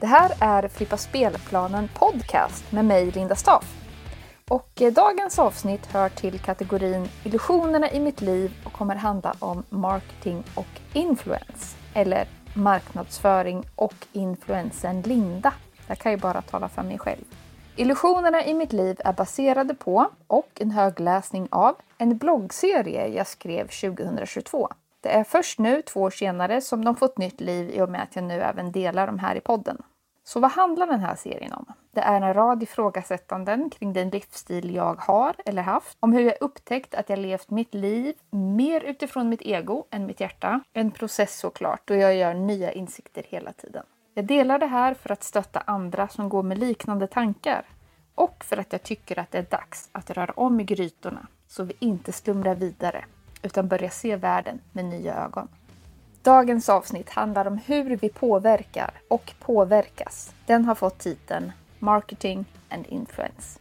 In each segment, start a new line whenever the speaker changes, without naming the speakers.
Det här är Flippa spelplanen podcast med mig Linda Staff. Och eh, dagens avsnitt hör till kategorin Illusionerna i mitt liv och kommer handla om marketing och influens. Eller marknadsföring och influensen Linda. Jag kan ju bara tala för mig själv. Illusionerna i mitt liv är baserade på och en högläsning av en bloggserie jag skrev 2022. Det är först nu, två år senare, som de fått nytt liv i och med att jag nu även delar dem här i podden. Så vad handlar den här serien om? Det är en rad ifrågasättanden kring den livsstil jag har eller haft, om hur jag upptäckt att jag levt mitt liv mer utifrån mitt ego än mitt hjärta. En process såklart, då jag gör nya insikter hela tiden. Jag delar det här för att stötta andra som går med liknande tankar och för att jag tycker att det är dags att röra om i grytorna så vi inte slumrar vidare utan börjar se världen med nya ögon. Dagens avsnitt handlar om hur vi påverkar och påverkas. Den har fått titeln Marketing and Influence.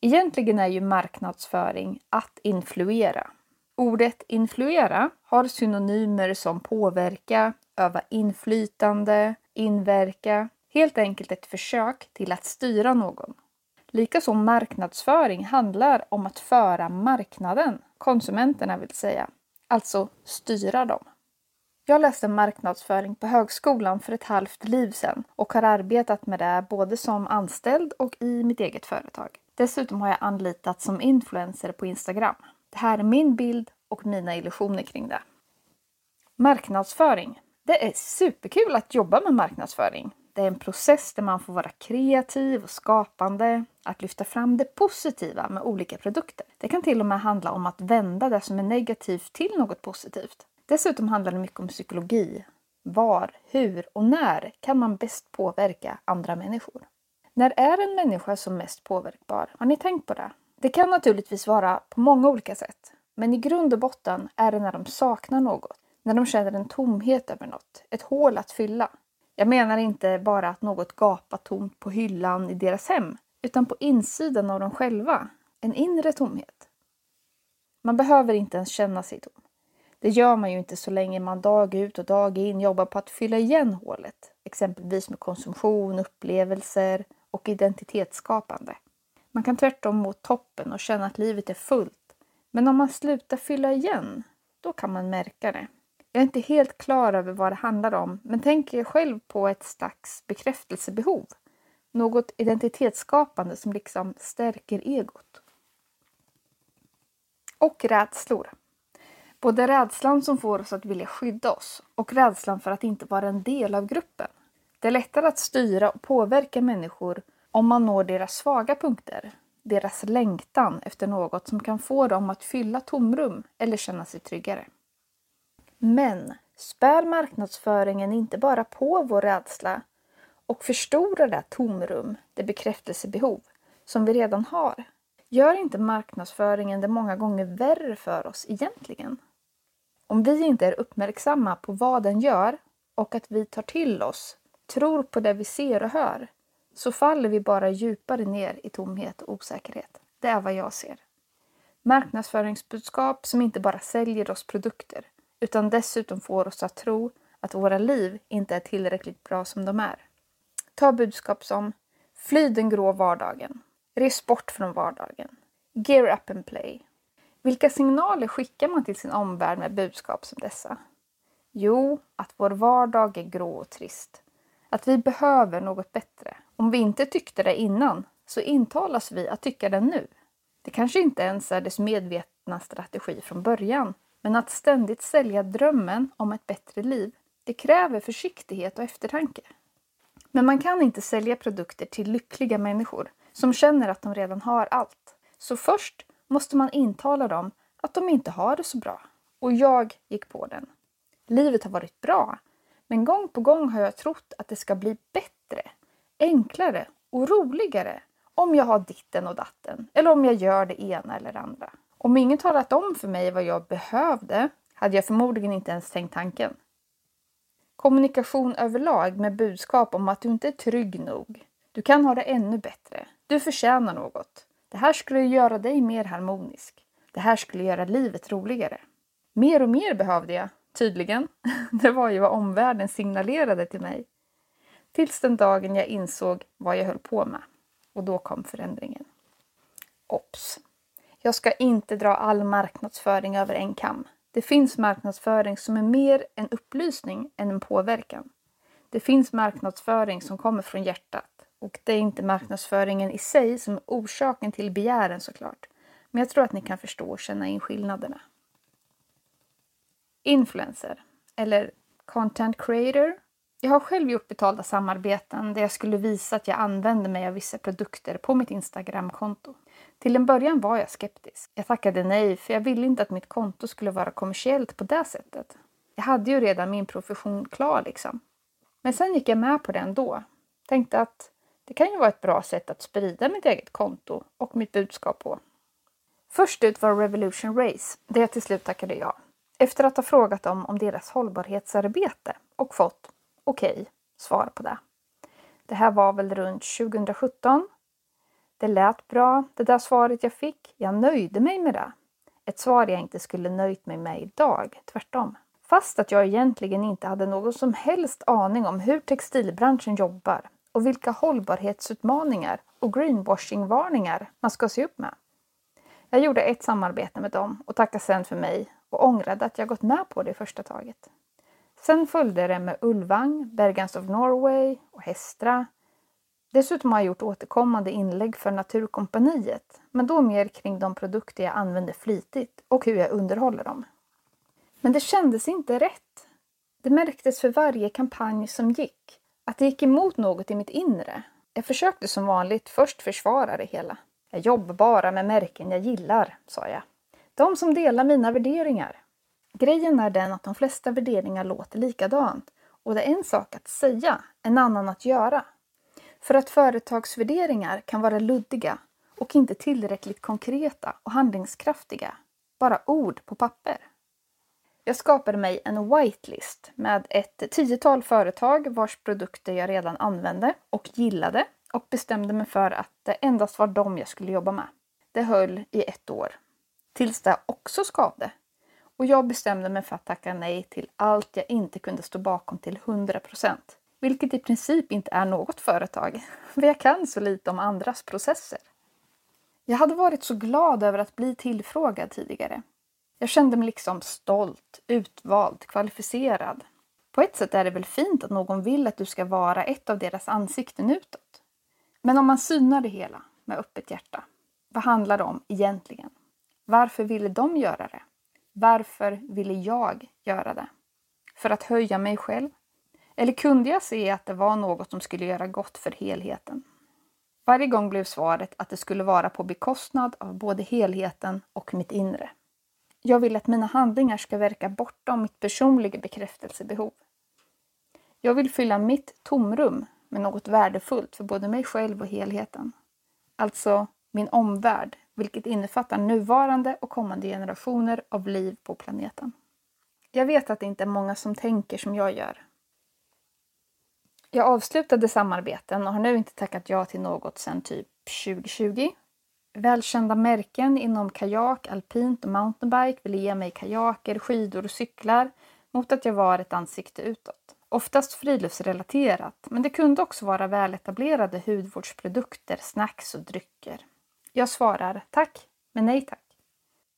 Egentligen är ju marknadsföring att influera. Ordet influera har synonymer som påverka, öva inflytande, inverka. Helt enkelt ett försök till att styra någon. Likaså marknadsföring handlar om att föra marknaden, konsumenterna vill säga, alltså styra dem. Jag läste marknadsföring på högskolan för ett halvt liv sedan och har arbetat med det både som anställd och i mitt eget företag. Dessutom har jag anlitat som influencer på Instagram. Det här är min bild och mina illusioner kring det. Marknadsföring. Det är superkul att jobba med marknadsföring. Det är en process där man får vara kreativ och skapande, att lyfta fram det positiva med olika produkter. Det kan till och med handla om att vända det som är negativt till något positivt. Dessutom handlar det mycket om psykologi. Var, hur och när kan man bäst påverka andra människor? När är en människa som mest påverkbar? Har ni tänkt på det? Det kan naturligtvis vara på många olika sätt. Men i grund och botten är det när de saknar något. När de känner en tomhet över något. Ett hål att fylla. Jag menar inte bara att något gapar tomt på hyllan i deras hem, utan på insidan av dem själva. En inre tomhet. Man behöver inte ens känna sig tom. Det gör man ju inte så länge man dag ut och dag in jobbar på att fylla igen hålet, exempelvis med konsumtion, upplevelser och identitetsskapande. Man kan tvärtom mot toppen och känna att livet är fullt. Men om man slutar fylla igen, då kan man märka det. Jag är inte helt klar över vad det handlar om, men tänker själv på ett slags bekräftelsebehov. Något identitetsskapande som liksom stärker egot. Och rädslor. Både rädslan som får oss att vilja skydda oss och rädslan för att inte vara en del av gruppen. Det är lättare att styra och påverka människor om man når deras svaga punkter, deras längtan efter något som kan få dem att fylla tomrum eller känna sig tryggare. Men spär marknadsföringen inte bara på vår rädsla och förstorar det tomrum, det bekräftelsebehov, som vi redan har? Gör inte marknadsföringen det många gånger värre för oss egentligen? Om vi inte är uppmärksamma på vad den gör och att vi tar till oss, tror på det vi ser och hör, så faller vi bara djupare ner i tomhet och osäkerhet. Det är vad jag ser. Marknadsföringsbudskap som inte bara säljer oss produkter utan dessutom får oss att tro att våra liv inte är tillräckligt bra som de är. Ta budskap som Fly den grå vardagen. Res bort från vardagen. Gear up and play. Vilka signaler skickar man till sin omvärld med budskap som dessa? Jo, att vår vardag är grå och trist. Att vi behöver något bättre. Om vi inte tyckte det innan så intalas vi att tycka det nu. Det kanske inte ens är dess medvetna strategi från början men att ständigt sälja drömmen om ett bättre liv, det kräver försiktighet och eftertanke. Men man kan inte sälja produkter till lyckliga människor som känner att de redan har allt. Så först måste man intala dem att de inte har det så bra. Och jag gick på den. Livet har varit bra, men gång på gång har jag trott att det ska bli bättre, enklare och roligare om jag har ditten och datten eller om jag gör det ena eller andra. Om ingen talat om för mig vad jag behövde hade jag förmodligen inte ens tänkt tanken. Kommunikation överlag med budskap om att du inte är trygg nog. Du kan ha det ännu bättre. Du förtjänar något. Det här skulle göra dig mer harmonisk. Det här skulle göra livet roligare. Mer och mer behövde jag. tydligen. Det var ju vad omvärlden signalerade till mig. Tills den dagen jag insåg vad jag höll på med. Och då kom förändringen. Ops! Jag ska inte dra all marknadsföring över en kam. Det finns marknadsföring som är mer en upplysning än en påverkan. Det finns marknadsföring som kommer från hjärtat och det är inte marknadsföringen i sig som är orsaken till begären såklart. Men jag tror att ni kan förstå och känna in skillnaderna. Influencer, eller content creator. Jag har själv gjort betalda samarbeten där jag skulle visa att jag använder mig av vissa produkter på mitt Instagramkonto. Till en början var jag skeptisk. Jag tackade nej för jag ville inte att mitt konto skulle vara kommersiellt på det sättet. Jag hade ju redan min profession klar liksom. Men sen gick jag med på det ändå. Tänkte att det kan ju vara ett bra sätt att sprida mitt eget konto och mitt budskap på. Först ut var Revolution Race, där jag till slut tackade ja. Efter att ha frågat dem om deras hållbarhetsarbete och fått okej okay, svar på det. Det här var väl runt 2017. Det lät bra, det där svaret jag fick. Jag nöjde mig med det. Ett svar jag inte skulle nöjt mig med idag, tvärtom. Fast att jag egentligen inte hade någon som helst aning om hur textilbranschen jobbar och vilka hållbarhetsutmaningar och greenwashing-varningar man ska se upp med. Jag gjorde ett samarbete med dem och tackade sen för mig och ångrade att jag gått med på det i första taget. Sen följde det med Ulvang, Bergans of Norway och Hestra. Dessutom har jag gjort återkommande inlägg för Naturkompaniet, men då mer kring de produkter jag använder flitigt och hur jag underhåller dem. Men det kändes inte rätt. Det märktes för varje kampanj som gick att det gick emot något i mitt inre. Jag försökte som vanligt först försvara det hela. Jag jobbar bara med märken jag gillar, sa jag. De som delar mina värderingar. Grejen är den att de flesta värderingar låter likadant och det är en sak att säga, en annan att göra. För att företagsvärderingar kan vara luddiga och inte tillräckligt konkreta och handlingskraftiga. Bara ord på papper. Jag skapade mig en whitelist med ett tiotal företag vars produkter jag redan använde och gillade och bestämde mig för att det endast var dem jag skulle jobba med. Det höll i ett år. Tills det också skavde. Och jag bestämde mig för att tacka nej till allt jag inte kunde stå bakom till 100 procent. Vilket i princip inte är något företag, för jag kan så lite om andras processer. Jag hade varit så glad över att bli tillfrågad tidigare jag kände mig liksom stolt, utvald, kvalificerad. På ett sätt är det väl fint att någon vill att du ska vara ett av deras ansikten utåt. Men om man synar det hela med öppet hjärta, vad handlar det om egentligen? Varför ville de göra det? Varför ville jag göra det? För att höja mig själv? Eller kunde jag se att det var något som skulle göra gott för helheten? Varje gång blev svaret att det skulle vara på bekostnad av både helheten och mitt inre. Jag vill att mina handlingar ska verka bortom mitt personliga bekräftelsebehov. Jag vill fylla mitt tomrum med något värdefullt för både mig själv och helheten. Alltså min omvärld, vilket innefattar nuvarande och kommande generationer av liv på planeten. Jag vet att det inte är många som tänker som jag gör. Jag avslutade samarbeten och har nu inte tackat ja till något sedan typ 2020 Välkända märken inom kajak, alpint och mountainbike ville ge mig kajaker, skidor och cyklar mot att jag var ett ansikte utåt. Oftast friluftsrelaterat, men det kunde också vara väletablerade hudvårdsprodukter, snacks och drycker. Jag svarar tack, men nej tack.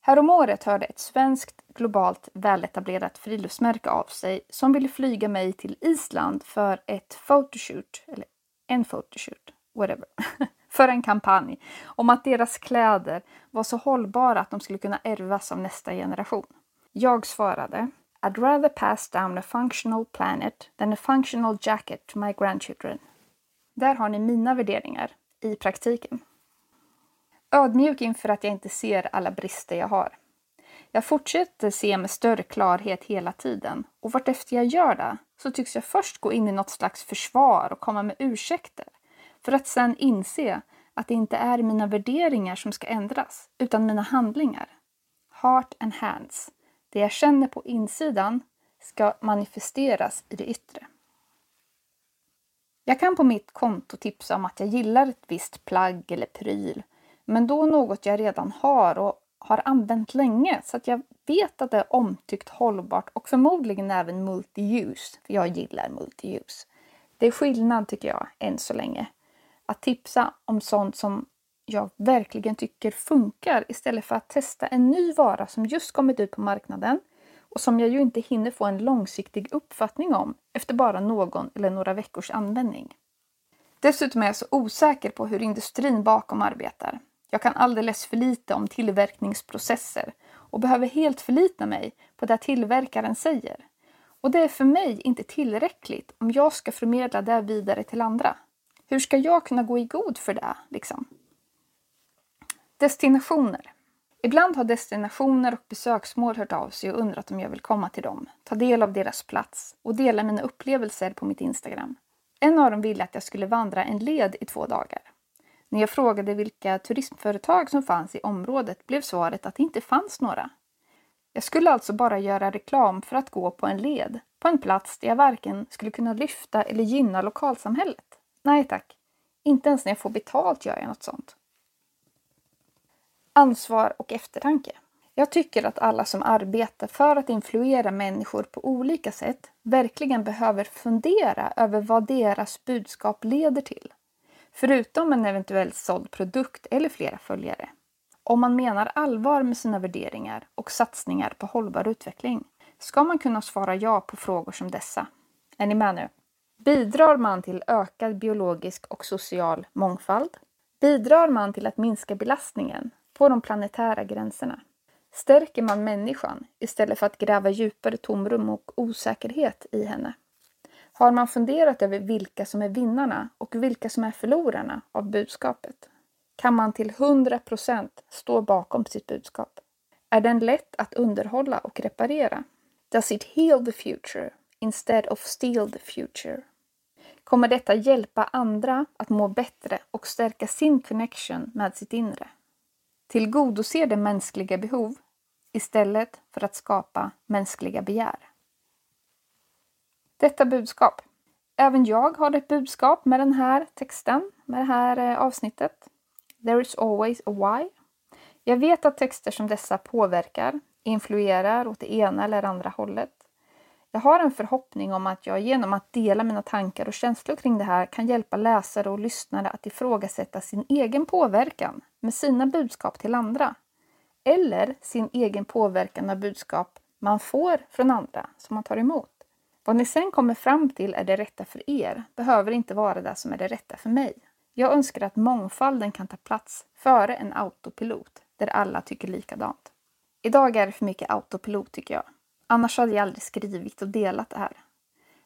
Häromåret hörde ett svenskt globalt väletablerat friluftsmärke av sig som ville flyga mig till Island för ett photoshoot, eller en photoshoot, whatever. för en kampanj om att deras kläder var så hållbara att de skulle kunna ärvas av nästa generation. Jag svarade I'd rather pass down a functional planet than a functional jacket to my grandchildren. Där har ni mina värderingar i praktiken. Ödmjuk inför att jag inte ser alla brister jag har. Jag fortsätter se med större klarhet hela tiden och vartefter jag gör det så tycks jag först gå in i något slags försvar och komma med ursäkter för att sen inse att det inte är mina värderingar som ska ändras, utan mina handlingar. Heart and hands. Det jag känner på insidan ska manifesteras i det yttre. Jag kan på mitt konto tipsa om att jag gillar ett visst plagg eller pryl, men då något jag redan har och har använt länge så att jag vet att det är omtyckt hållbart och förmodligen även multi-use, för jag gillar multi-use. Det är skillnad tycker jag, än så länge. Att tipsa om sånt som jag verkligen tycker funkar istället för att testa en ny vara som just kommit ut på marknaden och som jag ju inte hinner få en långsiktig uppfattning om efter bara någon eller några veckors användning. Dessutom är jag så osäker på hur industrin bakom arbetar. Jag kan alldeles för lite om tillverkningsprocesser och behöver helt förlita mig på det tillverkaren säger. Och det är för mig inte tillräckligt om jag ska förmedla det vidare till andra. Hur ska jag kunna gå i god för det, liksom? Destinationer. Ibland har destinationer och besöksmål hört av sig och undrat om jag vill komma till dem, ta del av deras plats och dela mina upplevelser på mitt Instagram. En av dem ville att jag skulle vandra en led i två dagar. När jag frågade vilka turismföretag som fanns i området blev svaret att det inte fanns några. Jag skulle alltså bara göra reklam för att gå på en led, på en plats där jag varken skulle kunna lyfta eller gynna lokalsamhället. Nej tack, inte ens när jag får betalt gör jag något sånt. Ansvar och eftertanke. Jag tycker att alla som arbetar för att influera människor på olika sätt verkligen behöver fundera över vad deras budskap leder till. Förutom en eventuellt såld produkt eller flera följare. Om man menar allvar med sina värderingar och satsningar på hållbar utveckling ska man kunna svara ja på frågor som dessa. Är ni med nu? Bidrar man till ökad biologisk och social mångfald? Bidrar man till att minska belastningen på de planetära gränserna? Stärker man människan istället för att gräva djupare tomrum och osäkerhet i henne? Har man funderat över vilka som är vinnarna och vilka som är förlorarna av budskapet? Kan man till 100% stå bakom sitt budskap? Är den lätt att underhålla och reparera? Does it heal the future instead of steal the future? Kommer detta hjälpa andra att må bättre och stärka sin connection med sitt inre? Tillgodoser det mänskliga behov istället för att skapa mänskliga begär. Detta budskap. Även jag har ett budskap med den här texten, med det här eh, avsnittet. There is always a why. Jag vet att texter som dessa påverkar, influerar åt det ena eller andra hållet. Jag har en förhoppning om att jag genom att dela mina tankar och känslor kring det här kan hjälpa läsare och lyssnare att ifrågasätta sin egen påverkan med sina budskap till andra. Eller sin egen påverkan av budskap man får från andra som man tar emot. Vad ni sen kommer fram till är det rätta för er behöver inte vara det som är det rätta för mig. Jag önskar att mångfalden kan ta plats före en autopilot där alla tycker likadant. Idag är det för mycket autopilot tycker jag. Annars hade jag aldrig skrivit och delat det här.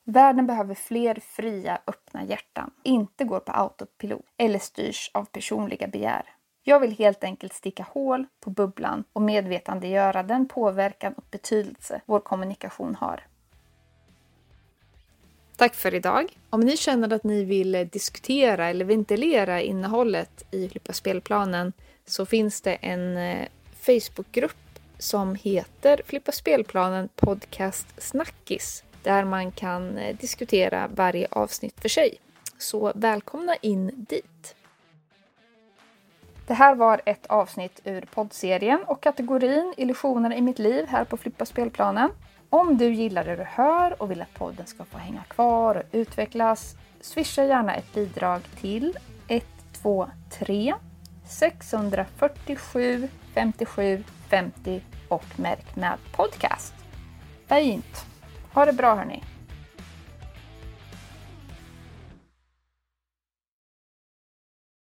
Världen behöver fler fria, öppna hjärtan, inte går på autopilot eller styrs av personliga begär. Jag vill helt enkelt sticka hål på bubblan och medvetandegöra den påverkan och betydelse vår kommunikation har. Tack för idag! Om ni känner att ni vill diskutera eller ventilera innehållet i Flippa spelplanen så finns det en eh, Facebookgrupp som heter Flippa spelplanen Podcast Snackis där man kan eh, diskutera varje avsnitt för sig. Så välkomna in dit! Det här var ett avsnitt ur poddserien och kategorin Illusioner i mitt liv här på Flippa spelplanen. Om du gillar det du hör och vill att podden ska få hänga kvar och utvecklas, swisha gärna ett bidrag till 123 647 57 50 och märk med podcast. Fint! Ha det bra hörni!